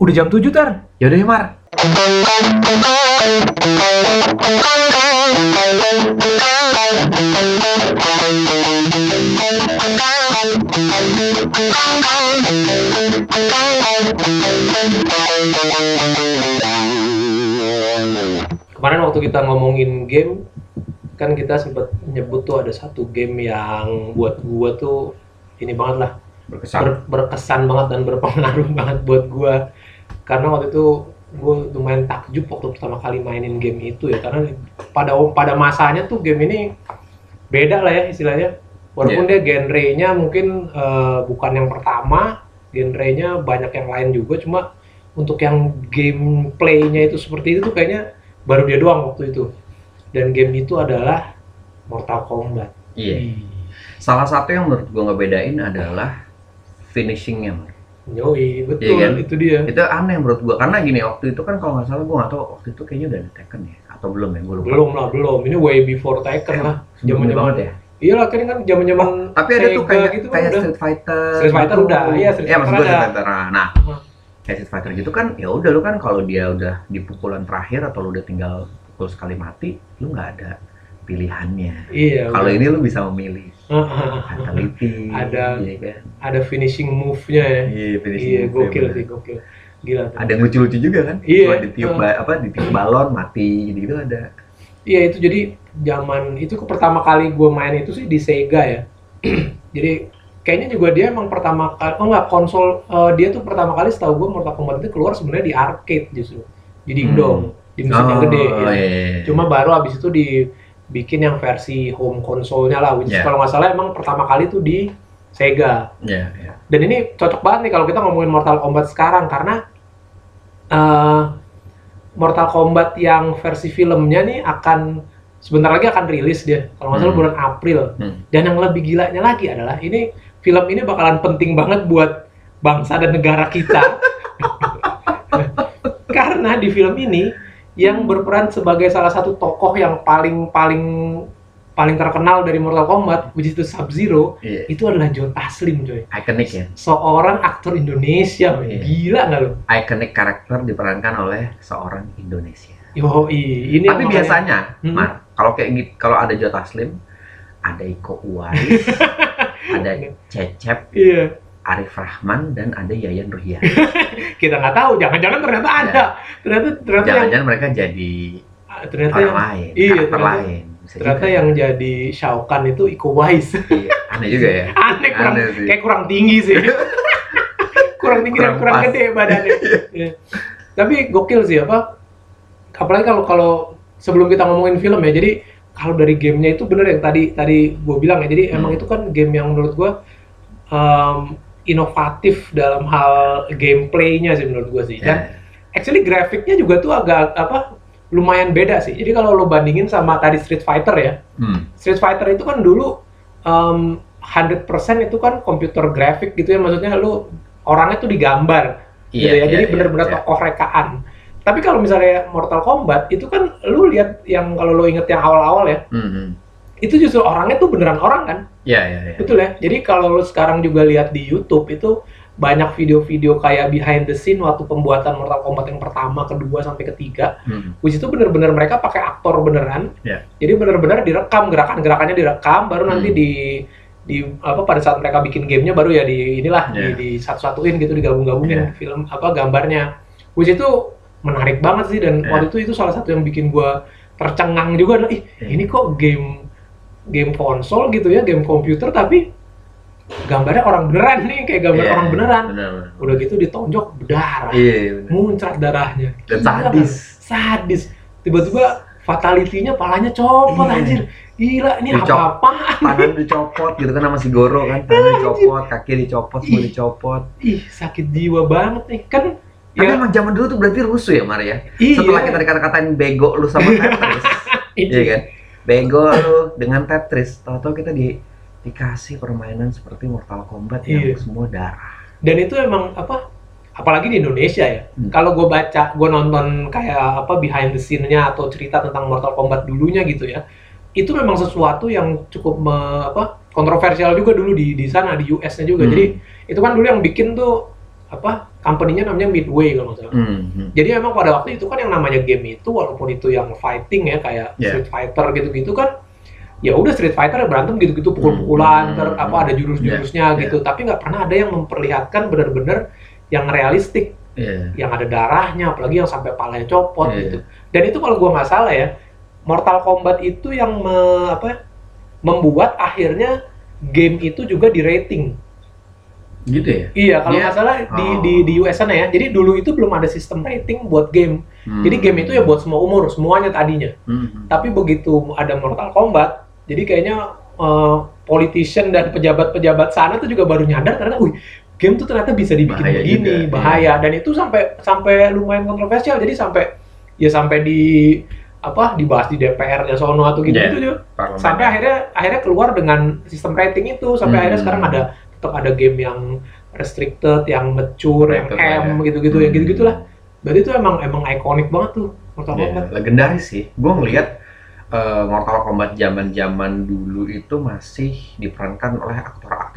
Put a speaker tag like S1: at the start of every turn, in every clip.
S1: Udah jam 7 tar.
S2: Yaudah ya Mar.
S3: Kemarin waktu kita ngomongin game, kan kita sempat nyebut tuh ada satu game yang buat gua tuh ini banget lah
S2: Berkesan.
S3: ber- berkesan banget dan berpengaruh banget buat gua karena waktu itu gue lumayan takjub waktu pertama kali mainin game itu ya. Karena pada pada masanya tuh game ini beda lah ya istilahnya. Walaupun dia genrenya mungkin eh, bukan yang pertama genrenya banyak yang lain juga. Cuma untuk yang gameplaynya itu seperti itu tuh kayaknya baru dia doang waktu itu. Dan game itu adalah Mortal Kombat.
S2: Iya. Salah satu yang menurut gua ngebedain adalah finishingnya.
S3: Yoi, betul
S2: Iya kan?
S3: itu dia
S2: Itu aneh menurut gua karena gini waktu itu kan kalau nggak salah gua nggak tahu waktu itu kayaknya udah ada Tekken ya atau belum ya gua lupa.
S3: belum lah belum ini way before Tekken lah
S2: Sebelumnya
S3: zaman
S2: banget ya.
S3: Iya lah, kan kan zaman-zaman
S2: Tapi ada tuh kayak
S3: gitu kan
S2: kayak. Street Fighter.
S3: Street Fighter
S2: gitu.
S3: udah, iya, Street
S2: Iya, maksud
S3: Fighter
S2: gua Street. Fighter. Nah,
S3: Hmm.
S2: kayak Street Fighter gitu kan ya udah lu kan kalau dia udah di pukulan terakhir atau lu udah tinggal pukul sekali mati, lu nggak ada pilihannya.
S3: Iya.
S2: Kalau ini lu bisa memilih fatality,
S3: Ada-
S2: iya kan?
S3: ada finishing move-nya ya.
S2: Iya, finishing
S3: Iya,
S2: move-nya
S3: gokil sih, gokil. Gila. tuh.
S2: Ada yang lucu-lucu juga kan?
S3: Iya.
S2: Cuma ditiup ba- apa ditiup balon mati gitu ada.
S3: Iya, itu jadi zaman itu ke pertama kali gue main itu sih di Sega ya. jadi kayaknya juga dia emang pertama kali oh enggak konsol eh, dia tuh pertama kali setahu gue Mortal Kombat itu keluar sebenarnya di arcade justru. Di Dingdong, di mesin yang gede ya.
S2: iya.
S3: Cuma baru abis itu dibikin yang versi home konsolnya lah, which
S2: Yeah.
S3: kalau nggak salah emang pertama kali tuh di Sega.
S2: Iya, iya.
S3: Dan ini cocok banget nih kalau kita ngomongin Mortal Kombat sekarang karena eh, Mortal Kombat yang versi filmnya nih akan sebentar lagi akan rilis dia kalau nggak salah
S2: Hmm.
S3: bulan April.
S2: Hmm.
S3: Dan yang lebih gilanya lagi adalah ini film ini bakalan penting banget buat bangsa dan negara kita. Karena di film ini yang berperan sebagai salah satu tokoh yang paling paling paling terkenal dari Mortal Kombat, which is itu Sub-Zero,
S2: Iya.
S3: itu adalah Joe Taslim, coy.
S2: Iconic ya.
S3: Seorang aktor Indonesia.
S2: Iya.
S3: gila nggak lo?
S2: Iconic karakter diperankan oleh seorang Indonesia.
S3: Yo, ini
S2: Tapi biasanya,
S3: Hmm.
S2: Mar, kalau kayak gitu, kalau ada Joe Taslim, ada Iko Uwais, ada Cecep,
S3: Iya,
S2: Arif Rahman, dan ada Yayan Ruhian.
S3: kita nggak tahu. Jangan-jangan ternyata
S2: Iya.
S3: ada. Ternyata ternyata yang
S2: Jangan-jangan mereka jadi
S3: ternyata
S2: orang
S3: yang,
S2: lain,
S3: iya, ternyata-
S2: lain. Bisa
S3: ternyata
S2: juga.
S3: yang jadi Shao Kahn itu Iko Uwais.
S2: Iya, aneh juga ya.
S3: Aneh kurang
S2: Aneh sih.
S3: kayak kurang tinggi sih. kurang tinggi dan
S2: Kurang
S3: kurang
S2: pas.
S3: gede badannya. Iya. Tapi gokil sih apa? Apalagi kalau kalau sebelum kita ngomongin film ya. Jadi kalau dari gamenya itu bener yang tadi tadi gue bilang ya. Jadi
S2: Hmm.
S3: emang itu kan game yang menurut gue em, inovatif dalam hal gameplaynya sih menurut gue sih. Dan
S2: Ya.
S3: actually grafiknya juga tuh agak apa lumayan beda sih. Jadi kalau lo bandingin sama tadi Street Fighter ya,
S2: Hmm.
S3: Street Fighter itu kan dulu um, 100% itu kan komputer grafik gitu ya maksudnya lu orangnya tuh digambar gitu ya.
S2: Iya, iya,
S3: Jadi
S2: iya,
S3: bener-bener
S2: iya.
S3: tokoh rekaan. Tapi kalau misalnya Mortal Kombat itu kan lu lihat yang kalau lu inget yang awal-awal ya,
S2: Hmm, hmm.
S3: itu justru orangnya tuh beneran orang kan.
S2: Iya, iya, iya.
S3: Betul ya. Jadi kalau lu sekarang juga lihat di YouTube itu banyak video-video kayak behind the scene waktu pembuatan Mortal Kombat yang pertama, kedua sampai ketiga
S2: Hmm.
S3: which itu bener-bener mereka pakai aktor beneran
S2: Iya.
S3: jadi bener-bener direkam gerakan-gerakannya direkam baru nanti
S2: Hmm.
S3: di di apa pada saat mereka bikin gamenya baru ya di inilah
S2: Iya.
S3: di, di satu-satuin gitu digabung-gabungin
S2: Iya.
S3: film apa gambarnya which itu menarik banget sih dan
S2: Iya.
S3: waktu itu itu salah satu yang bikin gua tercengang juga ih
S2: Iya.
S3: ini kok game game konsol gitu ya game komputer tapi gambarnya orang beneran nih kayak gambar
S2: Iya,
S3: orang beneran
S2: bener, bener.
S3: udah gitu ditonjok berdarah
S2: Iya, bener.
S3: muncrat darahnya
S2: Dan
S3: Gila
S2: sadis.
S3: kan? sadis tiba-tiba fatality-nya palanya copot
S2: Iya.
S3: anjir gila ini
S2: Dicop-
S3: apa-apaan
S2: Tangan dicopot gitu kan sama si Goro kan, tangan dicopot, kaki dicopot, semua dicopot.
S3: ih sakit jiwa banget nih kan
S2: Tapi
S3: ya
S2: emang zaman dulu tuh berarti rusuh ya, Mar ya?
S3: iya
S2: Setelah kita dikata-katain bego lu sama Tetris, iya kan? Bego lu dengan Tetris, tahu-tahu kita di dikasih permainan seperti Mortal Kombat yang
S3: Iya.
S2: semua darah.
S3: dan itu emang apa apalagi di Indonesia ya
S2: Hmm.
S3: kalau gue baca gue nonton kayak apa behind the scene-nya atau cerita tentang Mortal Kombat dulunya gitu ya itu memang sesuatu yang cukup me- apa kontroversial juga dulu di di sana di US-nya juga
S2: Hmm.
S3: jadi itu kan dulu yang bikin tuh apa company-nya namanya Midway kalau nggak salah.
S2: Hmm, hmm.
S3: Jadi emang pada waktu itu kan yang namanya game itu walaupun itu yang fighting ya kayak
S2: Yeah.
S3: Street Fighter gitu-gitu kan ya udah Street Fighter berantem gitu-gitu pukul-pukulan
S2: Hmm.
S3: ter apa ada jurus-jurusnya
S2: Yeah.
S3: gitu tapi nggak pernah ada yang memperlihatkan benar-benar yang realistik
S2: Iya.
S3: yang ada darahnya apalagi yang sampai palanya copot
S2: Iya.
S3: gitu dan itu kalau gua nggak salah ya Mortal Kombat itu yang me- apa membuat akhirnya game itu juga di rating
S2: Gitu ya.
S3: iya kalau nggak salah di
S2: Oh.
S3: di di US sana ya jadi dulu itu belum ada sistem rating buat game
S2: Hmm.
S3: jadi game itu ya buat semua umur semuanya tadinya
S2: Hmm.
S3: tapi begitu ada Mortal Kombat jadi kayaknya eh, politician dan pejabat-pejabat sana tuh juga baru nyadar karena wih game tuh ternyata bisa dibikin
S2: Bahaya
S3: begini
S2: juga, iya.
S3: bahaya dan itu sampai sampai lumayan kontroversial jadi sampai ya sampai di apa dibahas di DPR nya sono atau gitu
S2: Iya.
S3: gitu sampai akhirnya akhirnya keluar dengan sistem rating itu sampai
S2: Hmm.
S3: akhirnya sekarang ada tetap ada game yang restricted yang mature yang M
S2: ya.
S3: gitu-gitu ya
S2: Hmm.
S3: gitu gitulah berarti itu emang emang ikonik banget tuh Mortal
S2: Ya,
S3: Kombat
S2: legendaris sih. Gue ngelihat eh, Mortal Kombat zaman-zaman dulu itu masih diperankan oleh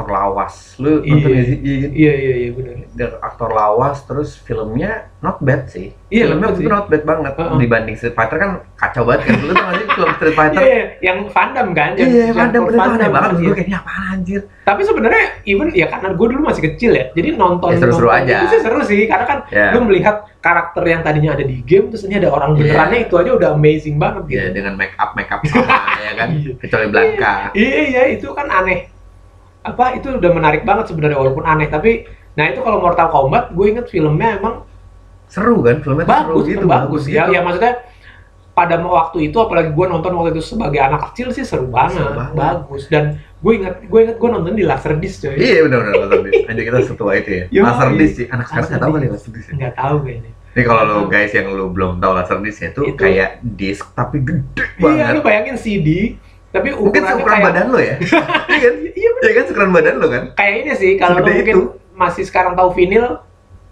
S2: aktor-aktor lawas. Lu
S3: Iya.
S2: nonton? Iya, kan?
S3: iya iya iya benar
S2: Dan aktor lawas terus filmnya not bad sih.
S3: Iya,
S2: filmnya
S3: bagus
S2: itu not bad banget
S3: Heeh.
S2: dibanding Street Fighter kan kacau banget kan. Lu tau sih film Street Fighter?
S3: Iya, iya, yang Vandam kan? Yang,
S2: Iya, Damme
S3: Claude
S2: itu aneh banget.
S3: iya.
S2: Gue kayaknya apaan anjir?
S3: Tapi sebenarnya even ya karena gue dulu masih kecil ya, jadi nonton
S2: Ya, seru-seru
S3: nonton
S2: aja.
S3: Itu sih seru sih, karena kan
S2: Ya.
S3: lu melihat karakter yang tadinya ada di game, terus ini ada orang
S2: Iya.
S3: benerannya itu aja udah amazing banget gitu.
S2: Ya dengan make up make up sama ya kan.
S3: Iya.
S2: Kecuali Blanka.
S3: Iya iya itu kan aneh. Apa itu udah menarik banget sebenarnya walaupun aneh tapi nah itu kalau Mortal Kombat gue inget filmnya emang
S2: Seru kan filmnya
S3: bagus
S2: seru gitu.
S3: bagus ya
S2: gitu.
S3: ya maksudnya pada waktu itu apalagi gue nonton waktu itu sebagai anak kecil sih seru banget,
S2: Seru banget.
S3: bagus dan gue inget gue inget gue nonton di Laserdisc coy
S2: Iya benar benar Laserdisc. Anjir kita setua itu ya.
S3: Yoi.
S2: Laserdisc sih. Anak sekarang nggak tahu kali
S3: Laserdisc.
S2: Laserdisc. ya.
S3: nggak tahu kayaknya
S2: Ini kalau lo guys yang lo belum tahu Laserdisc ya, itu
S3: Itu-
S2: kayak disk tapi gede
S3: iya
S2: banget.
S3: bayangin CD tapi
S2: Mungkin seukuran
S3: kayak
S2: badan lo ya. Iya kan?
S3: iya.
S2: Iya kan seukuran badan lo kan?
S3: kayak ini sih kalau
S2: Segede
S3: mungkin
S2: itu.
S3: masih sekarang tahu vinil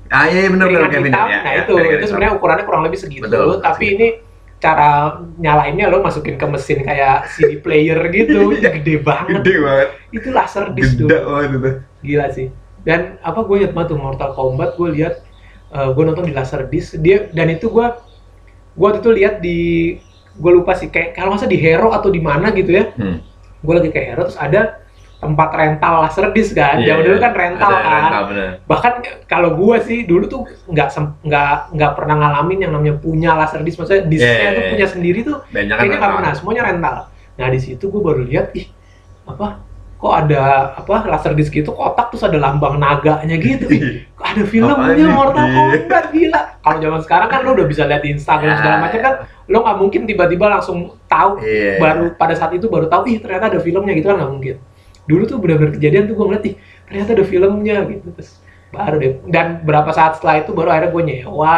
S2: Ah iya iya, benar benar kayak ini ya.
S3: nah
S2: ya,
S3: itu
S2: ringan
S3: itu sebenarnya ukurannya kurang lebih segitu
S2: Betul,
S3: tapi
S2: segitu.
S3: ini cara nyalainnya lo masukin ke mesin kayak CD player gitu
S2: Iya.
S3: gede banget
S2: gede banget.
S3: itu laser disc
S2: Gede
S3: tuh
S2: banget itu.
S3: gila sih dan apa gue liat banget tuh Mortal Kombat gue lihat gue nonton di laser disc dia dan itu gue gue waktu itu lihat di gue lupa sih kayak kalau masa di Hero atau di mana gitu ya
S2: Hmm.
S3: gue lagi ke Hero terus ada tempat rental laser disc kan zaman dulu
S2: iya.
S3: kan rental
S2: Ada
S3: kan
S2: Rental bener.
S3: bahkan kalau gue sih dulu tuh nggak nggak nggak pernah ngalamin yang namanya punya laser disc maksudnya discnya
S2: Iya, iya,
S3: tuh
S2: iya.
S3: punya sendiri tuh
S2: Banyak kan
S3: kayaknya nggak pernah semuanya rental nah di situ gue baru lihat ih apa kok ada apa laser disc gitu kotak terus ada lambang naganya gitu. Ih kok ada filmnya? Mortal
S2: Iya.
S3: Kombat gila. Kalau zaman sekarang kan lo udah bisa lihat di Instagram segala macam kan lo nggak mungkin tiba-tiba langsung tahu.
S2: Iya.
S3: baru pada saat itu baru tahu ih ternyata ada filmnya gitu kan nggak mungkin. Dulu tuh benar-benar kejadian tuh gue ngeliat ih ternyata ada filmnya gitu. Terus baru deh. Dan berapa saat setelah itu baru akhirnya gue nyewa.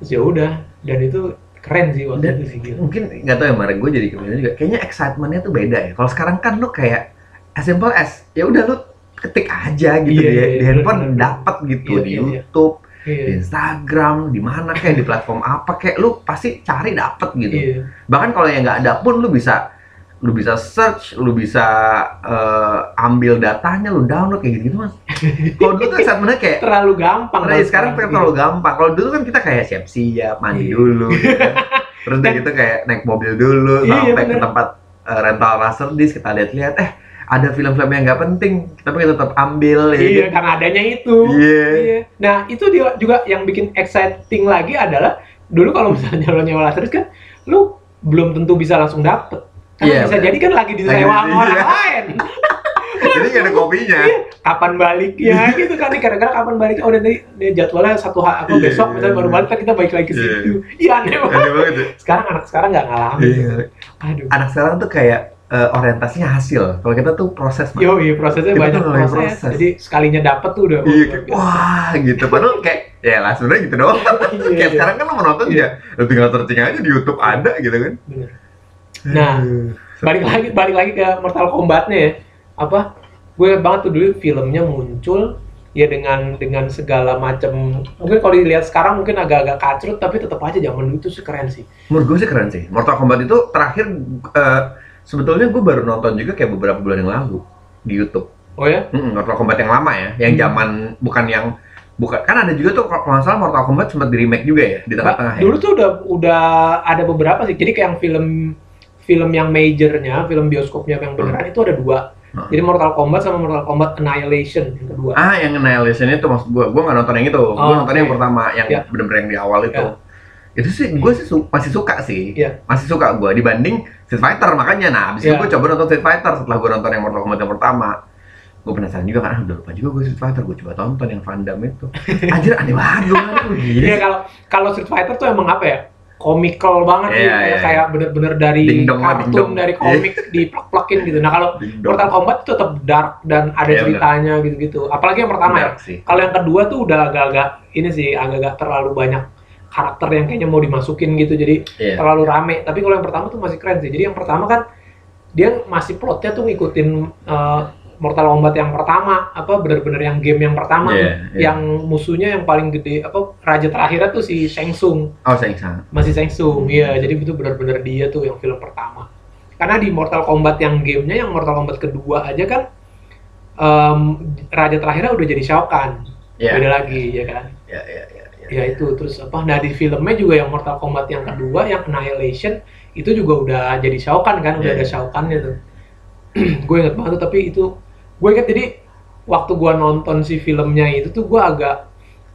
S3: Terus ya udah. Dan itu keren sih waktu
S2: Dan
S3: itu sih gitu
S2: mungkin nggak tahu ya kemarin gue jadi kepikiran juga kayaknya excitementnya tuh beda ya. Kalau sekarang kan lu kayak as simple as ya udah lu ketik aja gitu
S3: Iya,
S2: di,
S3: iya,
S2: di
S3: iya,
S2: handphone
S3: bener, bener.
S2: dapat gitu
S3: Iya,
S2: di
S3: iya, iya.
S2: YouTube di
S3: iya
S2: Instagram di mana kayak di platform apa kayak lu pasti cari dapet gitu
S3: iya
S2: bahkan kalau yang nggak ada pun lu bisa lu bisa search lu bisa eh, ambil datanya lu download kayak gitu, -gitu mas kalau dulu tuh excitementnya kayak
S3: terlalu gampang
S2: Nah, sekarang
S3: gitu.
S2: terlalu gampang. Kalau dulu kan kita kayak siap-siap, mandi
S3: Iya.
S2: dulu, gitu kan. terus
S3: Dan-
S2: gitu kayak naik mobil dulu,
S3: Iya,
S2: sampai ke
S3: bener.
S2: tempat eh, rental laser disc kita lihat-lihat, eh ada film-film yang nggak penting, tapi kita tetap ambil, ya.
S3: iya
S2: kan?
S3: karena adanya itu
S2: Iya.
S3: Iya. Nah, itu dia juga yang bikin exciting lagi adalah dulu kalau misalnya lo nyewa laser disc kan lu belum tentu bisa langsung dapet. Kan
S2: Iya,
S3: bisa
S2: bener.
S3: jadi kan lagi disewa sama orang
S2: iya.
S3: lain.
S2: Jadi nggak ada kopinya.
S3: Iya, kapan baliknya gitu kan kadang-kadang kapan baliknya oh nanti dia jadwalnya satu hari apa
S2: Iya,
S3: besok
S2: iya,
S3: misalnya baru
S2: iya.
S3: balik kan kita balik lagi ke
S2: Iya.
S3: situ. Iya banget.
S2: Aneh banget ya.
S3: Sekarang anak sekarang nggak ngalamin.
S2: Iya.
S3: Aduh.
S2: Anak sekarang tuh kayak eh, orientasinya hasil. Kalau kita tuh proses.
S3: Yo, iya prosesnya
S2: Kita
S3: banyak proses.
S2: proses.
S3: Jadi sekalinya dapet tuh udah
S2: Iya,
S3: oh,
S2: kayak,
S3: luar biasa.
S2: wah gitu. Padahal kayak, ya lah sebenarnya gitu doang.
S3: Iya,
S2: kayak
S3: iya.
S2: sekarang kan lo mau nonton ya, lo tinggal searching aja di YouTube ada gitu kan.
S3: Bener. Nah, balik lagi balik lagi ke Mortal Kombatnya ya apa gue ingat banget tuh dulu filmnya muncul ya dengan dengan segala macam mungkin kalau dilihat sekarang mungkin agak-agak kacrut tapi tetap aja zaman dulu itu sih keren sih
S2: Menurut gue sih keren sih. Mortal Kombat itu terakhir eh, sebetulnya gue baru nonton juga kayak beberapa bulan yang lalu di YouTube.
S3: oh ya
S2: Mm, Mortal Kombat yang lama ya, yang
S3: Hmm.
S2: zaman bukan yang bukan kan ada juga tuh kalau nggak salah Mortal Kombat sempat di remake juga ya di tengah-tengah ya.
S3: Dulu tuh udah udah ada beberapa sih. Jadi kayak yang film film yang majornya, film bioskopnya yang beneran itu ada dua.
S2: Hmm.
S3: Jadi Mortal Kombat sama Mortal Kombat Annihilation yang kedua.
S2: Ah, yang Annihilation itu maksud gua, gua nggak nonton yang itu, gua
S3: Oh,
S2: nonton yang
S3: oke.
S2: pertama, yang
S3: Ya.
S2: bener-bener yang di awal itu.
S3: Ya.
S2: Itu sih, gua sih su- masih suka sih,
S3: Iya.
S2: masih suka gua dibanding Street Fighter makanya. Nah, abis itu
S3: Ya.
S2: gua coba nonton Street Fighter setelah gua nonton yang Mortal Kombat yang pertama. Gua penasaran juga kan, ah, udah lupa juga gua Street Fighter, gua coba tonton yang Van Damme itu. Anjir aneh banget gini
S3: Iya kalau kalau Street Fighter tuh emang apa ya? Komikal banget sih,
S2: Iya,
S3: kayak,
S2: iya.
S3: kayak bener-bener dari
S2: Ding dong ding
S3: kartun,
S2: dong.
S3: dari komik diplek-plekin gitu. Nah kalau. Mortal Kombat tuh tetap dark dan ada
S2: Iya,
S3: ceritanya gitu-gitu. Apalagi yang pertama ya.
S2: Dark sih.
S3: Kalau yang kedua tuh udah agak-agak ini sih agak-agak terlalu banyak karakter yang kayaknya mau dimasukin gitu jadi
S2: Iya.
S3: terlalu rame. Tapi kalau yang pertama tuh masih keren sih. Jadi yang pertama kan dia masih plotnya tuh ngikutin uh, Mortal Kombat yang pertama apa bener-bener yang game yang pertama tuh.
S2: iya.
S3: yang musuhnya yang paling gede apa raja terakhirnya tuh si Shang Tsung
S2: Oh, sayang sangat.
S3: masih Shang Tsung
S2: Hmm.
S3: iya jadi itu bener-bener dia tuh yang film pertama karena di Mortal Kombat yang gamenya yang Mortal Kombat kedua aja kan em, raja terakhirnya udah jadi Shao Kahn
S2: Iya.
S3: beda lagi ya kan
S2: Ya, ya, ya, ya.
S3: itu terus apa nah di filmnya juga yang Mortal Kombat yang kedua yang Annihilation itu juga udah jadi Shao Kahn kan udah
S2: Iya.
S3: ada Shao Kahn-nya tuh gue inget banget tuh tapi itu gue inget jadi waktu gue nonton si filmnya itu tuh gue agak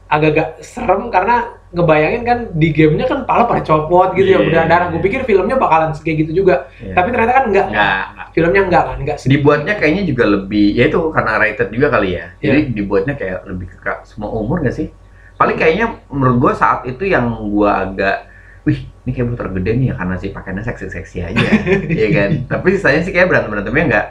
S3: agak-agak serem karena ngebayangin kan di gamenya kan pala pada copot gitu ya
S2: Iya.
S3: udah darah gue pikir filmnya bakalan kayak gitu juga
S2: Iya.
S3: tapi ternyata kan enggak
S2: Nggak,
S3: filmnya enggak kan enggak sedih.
S2: dibuatnya kayaknya juga lebih ya itu karena rated juga kali ya
S3: Iya.
S2: jadi dibuatnya kayak lebih ke semua umur nggak sih paling kayaknya menurut gua saat itu yang gua agak wih ini kayak butuh tergede nih ya karena sih pakainya seksi-seksi aja. Iya kan? Tapi sisanya sih kayak berantem berantemnya nggak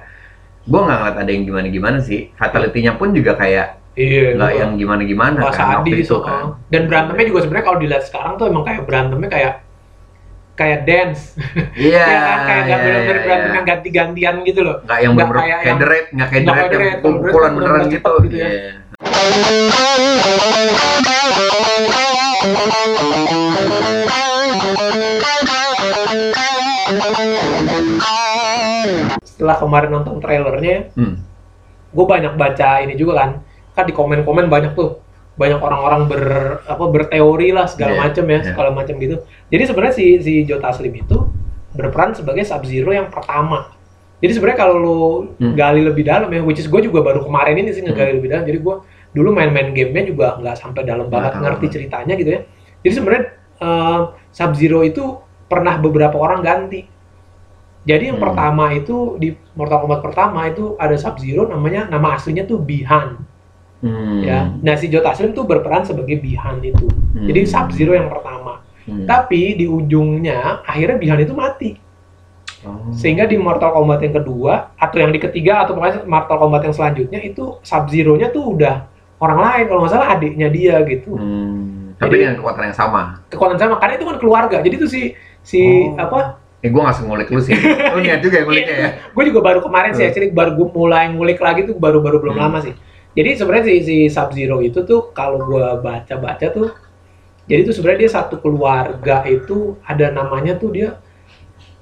S2: gua nggak ngeliat ada yang gimana gimana sih. Fatality-nya pun juga kayak
S3: iya
S2: nggak yang gimana gimana
S3: Wah,
S2: kan waktu itu
S3: oh.
S2: kan.
S3: Dan berantemnya juga sebenarnya kalau dilihat sekarang tuh emang kayak berantemnya kayak kayak dance.
S2: Iya
S3: ya kan? Kayak nggak
S2: iya,
S3: benar-benar
S2: iya,
S3: berantem yang ganti-gantian gitu loh.
S2: Nggak yang
S3: nggak kayak
S2: kayak deret nggak kayak deret yang pukul-pukulan
S3: kan
S2: beneran
S3: bener-bener
S2: gitu.
S3: gitu ya.
S2: Iya.
S3: Setelah kemarin nonton trailernya
S2: hmm.
S3: gue banyak baca ini juga kan kan di komen-komen banyak tuh banyak orang-orang ber apa berteori lah segala
S2: Iya,
S3: macam ya
S2: iya.
S3: segala macam gitu jadi sebenarnya si si Jota Slim itu berperan sebagai Sub Zero yang pertama jadi sebenarnya kalau lu
S2: Hmm.
S3: gali lebih dalam ya which is gue juga baru kemarin ini sih ngegali lebih dalam jadi gue dulu main-main gamenya juga nggak sampai dalam banget
S2: tahu.
S3: ngerti ceritanya gitu ya jadi sebenarnya Sub Zero itu pernah beberapa orang ganti jadi yang
S2: Hmm.
S3: pertama itu di Mortal Kombat pertama itu ada Sub Zero namanya nama aslinya tuh Bihan
S2: Hmm.
S3: ya. Nah si Jota Slim tuh berperan sebagai Bihan itu.
S2: Hmm.
S3: Jadi Sub Zero yang pertama.
S2: Hmm.
S3: Tapi di ujungnya akhirnya Bihan itu mati.
S2: Oh.
S3: Sehingga di Mortal Kombat yang kedua atau yang di ketiga atau pokoknya Mortal Kombat yang selanjutnya itu Sub Zero-nya tuh udah orang lain kalau nggak salah adiknya dia gitu.
S2: Hmm, tapi
S3: Jadi-
S2: dengan kekuatan yang sama.
S3: Kekuatan sama karena itu kan keluarga. Jadi tuh si si
S2: Oh.
S3: apa
S2: Eh, gue nggak ngulik lu sih. Lu niat juga yang nguliknya ya.
S3: gue juga baru kemarin sih
S2: Hmm.
S3: actually baru gue mulai ngulik lagi tuh baru-baru belum
S2: Hmm.
S3: lama sih jadi sebenarnya si, si Sub Zero itu tuh kalau gue baca-baca tuh jadi tuh sebenarnya dia satu keluarga itu ada namanya tuh dia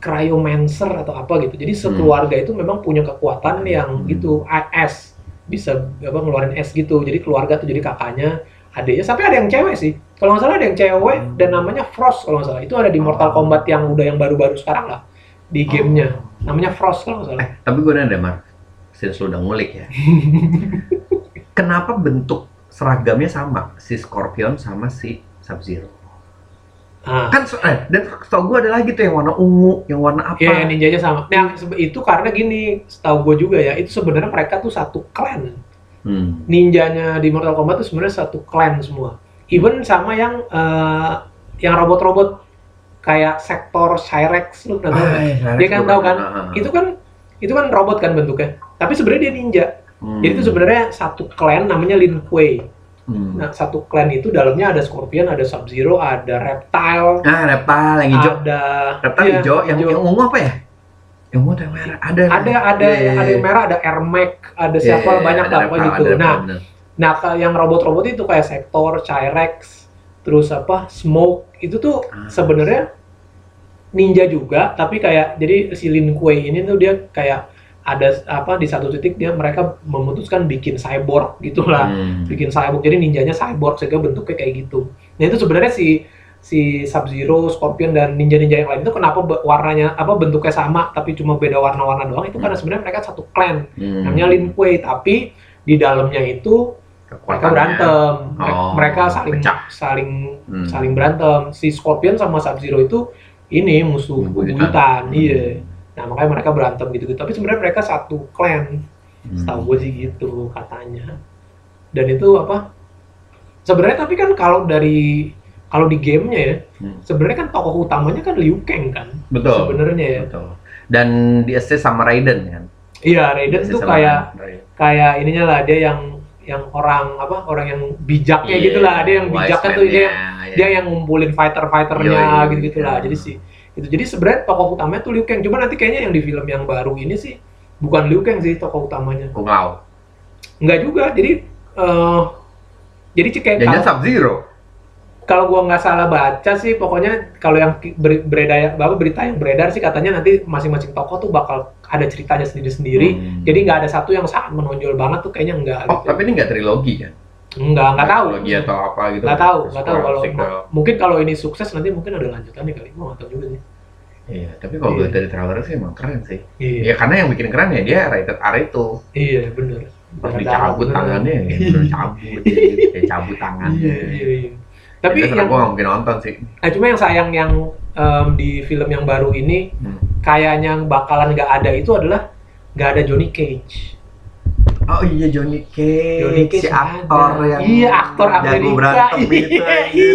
S3: cryomancer atau apa gitu jadi sekeluarga itu memang punya kekuatan yang
S2: Hmm.
S3: gitu es bisa apa ngeluarin es gitu jadi keluarga tuh jadi kakaknya adiknya sampai ada yang cewek sih kalau nggak salah ada yang cewek
S2: Hmm.
S3: dan namanya Frost kalau nggak salah itu ada di Mortal
S2: Oh.
S3: Kombat yang udah yang baru-baru sekarang lah di gamenya namanya Frost kalau nggak salah
S2: Eh, tapi gue nanya deh, Mar. Since lu udah ngulik ya. Kenapa bentuk seragamnya sama si Scorpion sama si Sub-Zero?
S3: Ah,
S2: Kan so- eh, dan setahu gue ada lagi tuh yang warna ungu, yang warna apa?
S3: Iya, ninjanya sama. Nah, itu karena gini, setahu gue juga ya, itu sebenarnya mereka tuh satu clan.
S2: Hmm.
S3: Ninjanya di Mortal Kombat tuh sebenarnya satu clan semua. Even sama yang eh, yang robot-robot kayak sektor Cyrex, lu pernah tahu?
S2: Ah, iya,
S3: Dia kan tahu kan?
S2: Ah, ah.
S3: Itu kan itu kan robot kan bentuknya. Tapi sebenarnya dia ninja.
S2: Hmm.
S3: Jadi itu sebenarnya satu clan namanya Lin Kuei.
S2: Hmm.
S3: Nah, satu clan itu dalamnya ada Scorpion, ada Sub-Zero, ada Reptile,
S2: Ah, reptil yang hijau.
S3: ada
S2: Reptil
S3: iya,
S2: hijau, yang,
S3: hijau.
S2: yang ungu apa ya? Yang ungu yang merah? Ada.
S3: ada ada
S2: Iya, iya,
S3: ada
S2: iya.
S3: yang merah ada Airmac ada
S2: Iya,
S3: siapa
S2: iya, iya,
S3: banyak
S2: ada
S3: lah pokoknya gitu
S2: ada
S3: nah
S2: bener.
S3: nah yang robot-robot itu kayak sektor Cyrex terus apa smoke itu tuh
S2: Ah.
S3: sebenarnya ninja juga tapi kayak jadi si Lin Kuei ini tuh dia kayak ada apa di satu titik dia mereka memutuskan bikin cyborg gitulah
S2: Hmm.
S3: bikin cyborg jadi ninjanya cyborg sehingga bentuknya kayak gitu nah itu sebenarnya si si Sub Zero, Scorpion dan ninja-ninja yang lain itu kenapa warnanya apa bentuknya sama tapi cuma beda warna-warna doang itu karena sebenarnya mereka satu clan
S2: Hmm.
S3: namanya Lin Kuei tapi di dalamnya itu mereka berantem
S2: Oh,
S3: mereka saling
S2: pecah.
S3: saling
S2: Hmm.
S3: saling berantem si Scorpion sama Sub Zero itu ini musuh
S2: Bebuyutan.
S3: bebuyutan
S2: Hmm.
S3: Iya nah makanya mereka berantem gitu gitu tapi sebenarnya mereka satu clan
S2: Hmm.
S3: setahu gue sih gitu katanya dan itu apa sebenarnya tapi kan kalau dari kalau di gamenya ya
S2: Hmm.
S3: sebenarnya kan tokoh utamanya kan Liu Kang kan
S2: Betul.
S3: sebenarnya ya
S2: Betul. Dan di assist sama Raiden kan.
S3: iya Raiden tuh kayak
S2: Raiden.
S3: kayak ininya lah dia yang yang orang apa orang yang bijaknya
S2: Iya,
S3: gitu lah dia yang bijaknya tuh dia
S2: man-nya, iya.
S3: dia yang ngumpulin fighter fighternya
S2: Yoi,
S3: gitu gitulah
S2: iya.
S3: jadi sih itu jadi sebenarnya tokoh utamanya tuh Liu Kang cuma nanti kayaknya yang di film yang baru ini sih bukan Liu Kang sih tokoh utamanya
S2: Kung Lao.
S3: Enggak juga. Jadi eh jadi kayak kalau,
S2: Sub Zero.
S3: kalau gua nggak salah baca sih pokoknya kalau yang beredar apa berita yang beredar sih katanya nanti masing-masing tokoh tuh bakal ada ceritanya sendiri-sendiri.
S2: Hmm.
S3: Jadi nggak ada satu yang sangat menonjol banget tuh kayaknya enggak
S2: Oh,
S3: gitu.
S2: tapi ini nggak trilogi kan?
S3: Enggak, nggak tahu.
S2: Trilogi atau apa gitu?
S3: Nggak tahu, nggak tahu kalau
S2: sequel.
S3: mungkin kalau ini sukses nanti mungkin ada lanjutannya kali. Gua nggak tahu juga sih.
S2: Iya, tapi kalau
S3: Iya.
S2: dari trailer sih emang keren sih.
S3: Iya,
S2: Ya karena yang bikin keren ya dia rated R itu.
S3: iya bener.
S2: Pas dicabut tangannya, ya, cabut, kayak cabut tangannya.
S3: Iya, iya, iya. Tapi
S2: Tapi
S3: yang
S2: gue nggak mungkin nonton sih.
S3: Nah, cuma yang sayang yang em, di film yang baru ini
S2: Hmm.
S3: kayaknya bakalan nggak ada itu adalah nggak ada Johnny Cage.
S2: Oh iya Johnny Cage,
S3: Johnny Cage
S2: si aktor
S3: ada.
S2: yang
S3: iya aktor Amerika.
S2: berantem itu.
S3: iya,
S2: anjir.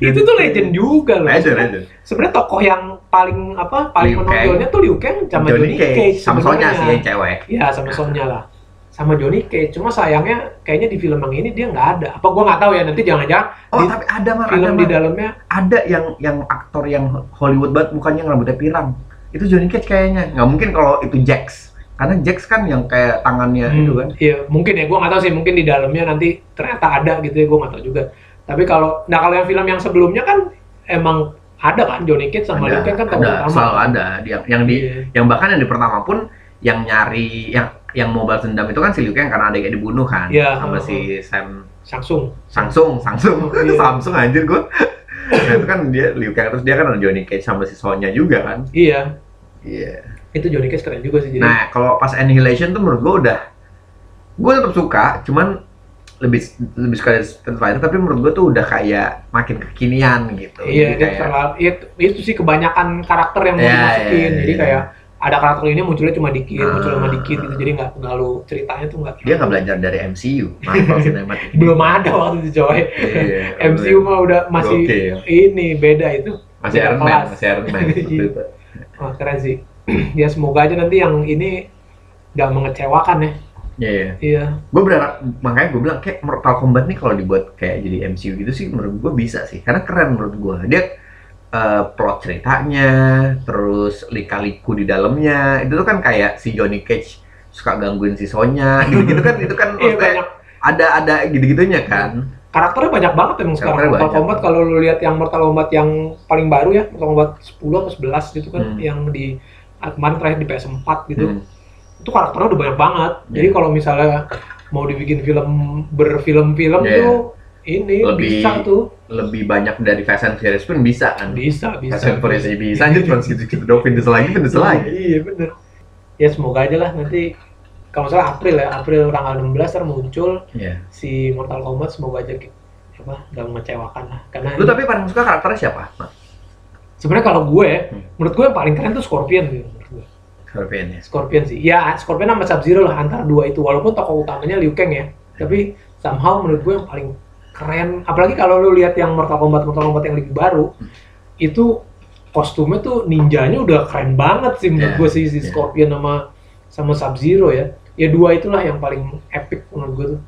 S3: iya. Itu tuh legend juga loh.
S2: Legend,
S3: Sebenarnya-
S2: legend.
S3: Sebenarnya tokoh yang paling apa paling menonjolnya tuh Liu Kang sama Johnny, Cage.
S2: sama Sonya sih yang cewek.
S3: Iya sama Sonya lah. Sama Johnny Cage. Cuma sayangnya kayaknya di film yang ini dia nggak ada. Apa gua nggak tahu ya nanti jangan-jangan
S2: Oh
S3: di
S2: tapi ada mah, ada
S3: film di
S2: mah.
S3: dalamnya
S2: Ada yang yang aktor yang Hollywood banget bukannya yang rambutnya pirang. Itu Johnny Cage kayaknya. Nggak mungkin kalau itu Jax. Karena Jax kan yang kayak tangannya
S3: Hmm,
S2: itu kan.
S3: Iya, mungkin ya. Gua nggak tahu sih. Mungkin di dalamnya nanti ternyata ada gitu ya. Gua nggak tahu juga. Tapi kalau, nah kalau yang film yang sebelumnya kan emang ada kan Johnny Cage sama Liu Kang kan tokoh
S2: ada,
S3: utama.
S2: selalu ada. Yang, yang di
S3: Iya.
S2: yang bahkan yang di pertama pun yang nyari yang yang mau balas dendam itu kan si Liu Kang karena adiknya dibunuh kan
S3: Iya,
S2: sama
S3: heeh.
S2: si Sam
S3: Samsung.
S2: Samsung Samsung
S3: Iya.
S2: Samsung anjir gua nah, itu kan dia Liu Kang terus dia kan ada Johnny Cage sama si Sonya juga kan
S3: Iya,
S2: iya
S3: itu Johnny Cage keren juga sih. Jadi,
S2: nah kalau pas Annihilation tuh menurut gua udah gua tetap suka cuman lebih lebih suka dari Street Fighter tapi menurut gua tuh udah kayak makin kekinian gitu
S3: iya,
S2: Jadi kayak
S3: terlalu, itu, itu sih kebanyakan karakter yang mau
S2: Iya,
S3: dimasukin.
S2: iya,
S3: Jadi
S2: iya.
S3: kayak ada karakter ini munculnya cuma dikit,
S2: Ah.
S3: muncul cuma dikit gitu. Jadi nggak terlalu ceritanya tuh nggak.
S2: dia nggak belajar dari MCU Marvel Cinematic
S3: belum ada waktu itu coy.
S2: Iya,
S3: MCU mah udah masih
S2: Gokil.
S3: ini beda itu.
S2: masih Iron Man masih Iron Man.
S3: Wah keren sih. ya semoga aja nanti yang ini nggak mengecewakan ya.
S2: Iya, iya.
S3: Iya.
S2: gue berharap makanya gue bilang kayak Mortal Kombat nih kalau dibuat kayak jadi MCU gitu sih menurut gue bisa sih karena keren menurut gue dia eh, plot ceritanya terus lika-liku di dalamnya itu tuh kan kayak si Johnny Cage suka gangguin si Sonya gitu-gitu kan itu kan
S3: Iya
S2: maksudnya
S3: banyak
S2: ada ada gitu-gitunya kan
S3: karakternya banyak banget emang sekarang Mortal
S2: banyak.
S3: Kombat kalau lu lihat yang Mortal Kombat yang paling baru ya Mortal Kombat 10 atau 11 gitu kan
S2: Hmm.
S3: yang di kemarin terakhir di PS4 gitu.
S2: Hmm.
S3: itu karakternya udah banyak banget. Jadi
S2: Iya.
S3: kalau misalnya mau dibikin film berfilm-film
S2: Iya.
S3: tuh ini
S2: Lebih-
S3: bisa tuh.
S2: lebih banyak dari Fast and Furious pun bisa kan?
S3: Bisa bisa.
S2: Fast and Furious bisa. Aja cuma segitu-segitu doang Diesel lagi Diesel lagi
S3: iya bener. Ya semoga aja lah nanti. Kalau salah April ya April tanggal 16 ntar muncul
S2: Iya.
S3: si Mortal Kombat semoga aja apa gak mengecewakan lah. Karena
S2: lu tapi paling suka karakternya siapa?
S3: Sebenarnya kalau gue
S2: Hmm.
S3: menurut gue yang paling keren tuh Scorpion menurut gue.
S2: Scorpion ya?
S3: Scorpion sih. Ya Scorpion sama Sub Zero lah antara dua itu. Walaupun tokoh utamanya Liu Kang ya. Tapi somehow menurut gue yang paling keren apalagi kalau lu lihat yang Mortal Kombat Mortal Kombat yang lebih baru itu kostumnya tuh ninjanya udah keren banget sih menurut
S2: Yeah,
S3: gue sih si
S2: yeah.
S3: Scorpion sama sama Sub Zero ya. Ya dua itulah yang paling epic menurut gue tuh